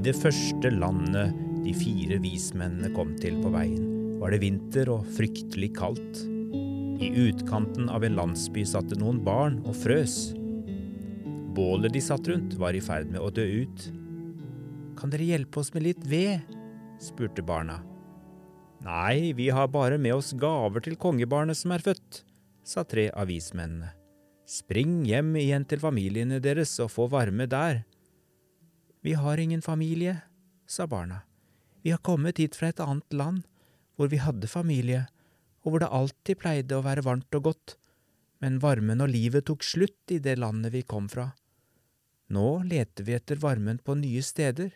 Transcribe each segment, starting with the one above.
det første landet de fire vismennene kom til på veien, var det vinter og fryktelig kaldt. I utkanten av en landsby satt det noen barn og frøs. Bålet de satt rundt, var i ferd med å dø ut. Kan dere hjelpe oss med litt ved? spurte barna. Nei, vi har bare med oss gaver til kongebarnet som er født, sa tre av vismennene. Spring hjem igjen til familiene deres og få varme der. Vi har ingen familie, sa barna. Vi har kommet hit fra et annet land, hvor vi hadde familie, og hvor det alltid pleide å være varmt og godt, men varmen og livet tok slutt i det landet vi kom fra. Nå leter vi etter varmen på nye steder.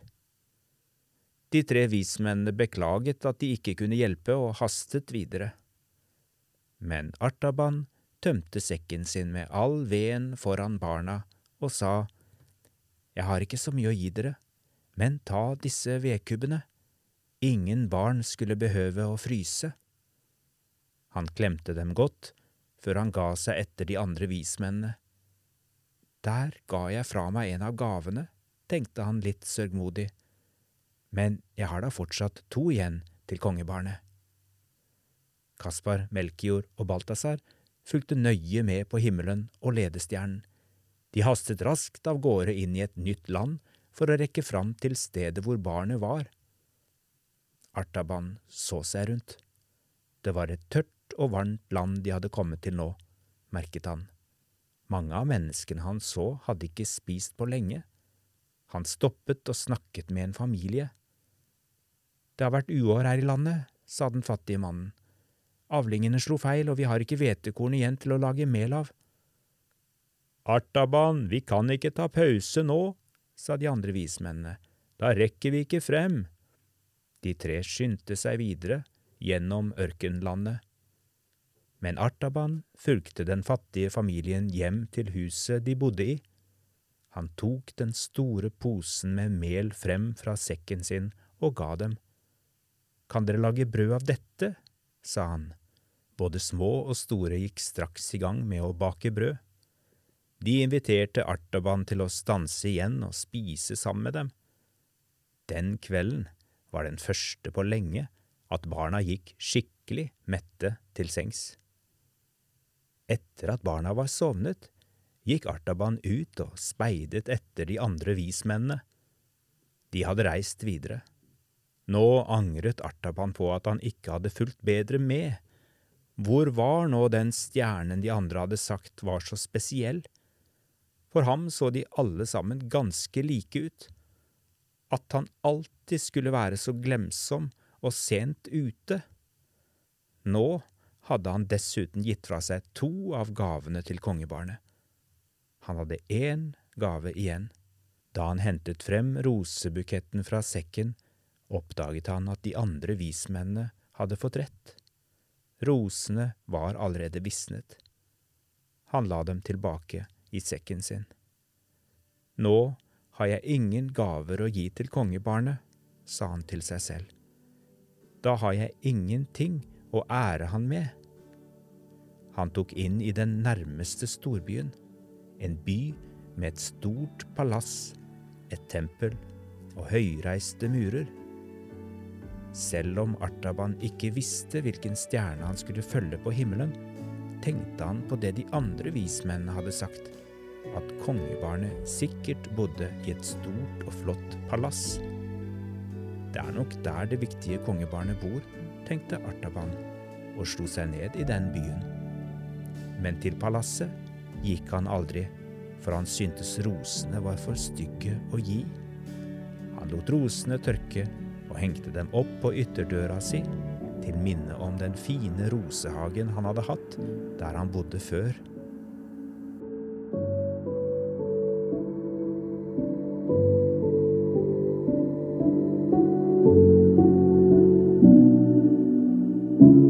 De tre vismennene beklaget at de ikke kunne hjelpe, og hastet videre. Men Artaban tømte sekken sin med all veden foran barna og sa, Jeg har ikke så mye å gi dere, men ta disse vedkubbene. Ingen barn skulle behøve å fryse. Han klemte dem godt, før han ga seg etter de andre vismennene. Der ga jeg fra meg en av gavene, tenkte han litt sørgmodig, men jeg har da fortsatt to igjen til kongebarnet. Kaspar, Melkior og Balthazar fulgte nøye med på himmelen og ledestjernen. De hastet raskt av gårde inn i et nytt land for å rekke fram til stedet hvor barnet var. Artaban så seg rundt. Det var et tørt og varmt land de hadde kommet til nå, merket han. Mange av menneskene han så, hadde ikke spist på lenge. Han stoppet og snakket med en familie. Det har vært uår her i landet, sa den fattige mannen. Avlingene slo feil, og vi har ikke hvetekorn igjen til å lage mel av. Artaban, vi kan ikke ta pause nå, sa de andre vismennene, da rekker vi ikke frem. De tre skyndte seg videre gjennom ørkenlandet. Men Artaban fulgte den fattige familien hjem til huset de bodde i. Han tok den store posen med mel frem fra sekken sin og ga dem. Kan dere lage brød av dette? sa han. Både små og store gikk straks i gang med å bake brød. De inviterte Artaban til å stanse igjen og spise sammen med dem. Den kvelden var den første på lenge at barna gikk skikkelig mette til sengs. Etter at barna var sovnet, gikk Artaban ut og speidet etter de andre vismennene. De hadde reist videre. Nå angret Artaban på at han ikke hadde fulgt bedre med. Hvor var nå den stjernen de andre hadde sagt var så spesiell? For ham så de alle sammen ganske like ut. At han alltid skulle være så glemsom og sent ute. Nå hadde han dessuten gitt fra seg to av gavene til kongebarnet. Han hadde én gave igjen. Da han hentet frem rosebuketten fra sekken, oppdaget han at de andre vismennene hadde fått rett. Rosene var allerede visnet. Han la dem tilbake i sekken sin. Nå har jeg ingen gaver å gi til kongebarnet, sa han til seg selv. Da har jeg ingenting å ære han med. Han tok inn i den nærmeste storbyen, en by med et stort palass, et tempel og høyreiste murer. Selv om Artaban ikke visste hvilken stjerne han skulle følge på himmelen, tenkte han på det de andre vismennene hadde sagt, at kongebarnet sikkert bodde i et stort og flott palass. Det er nok der det viktige kongebarnet bor, tenkte Artaban, og slo seg ned i den byen. Men til palasset gikk han aldri, for han syntes rosene var for stygge å gi. Han lot rosene tørke og hengte dem opp på ytterdøra si, til minne om den fine rosehagen han hadde hatt der han bodde før. thank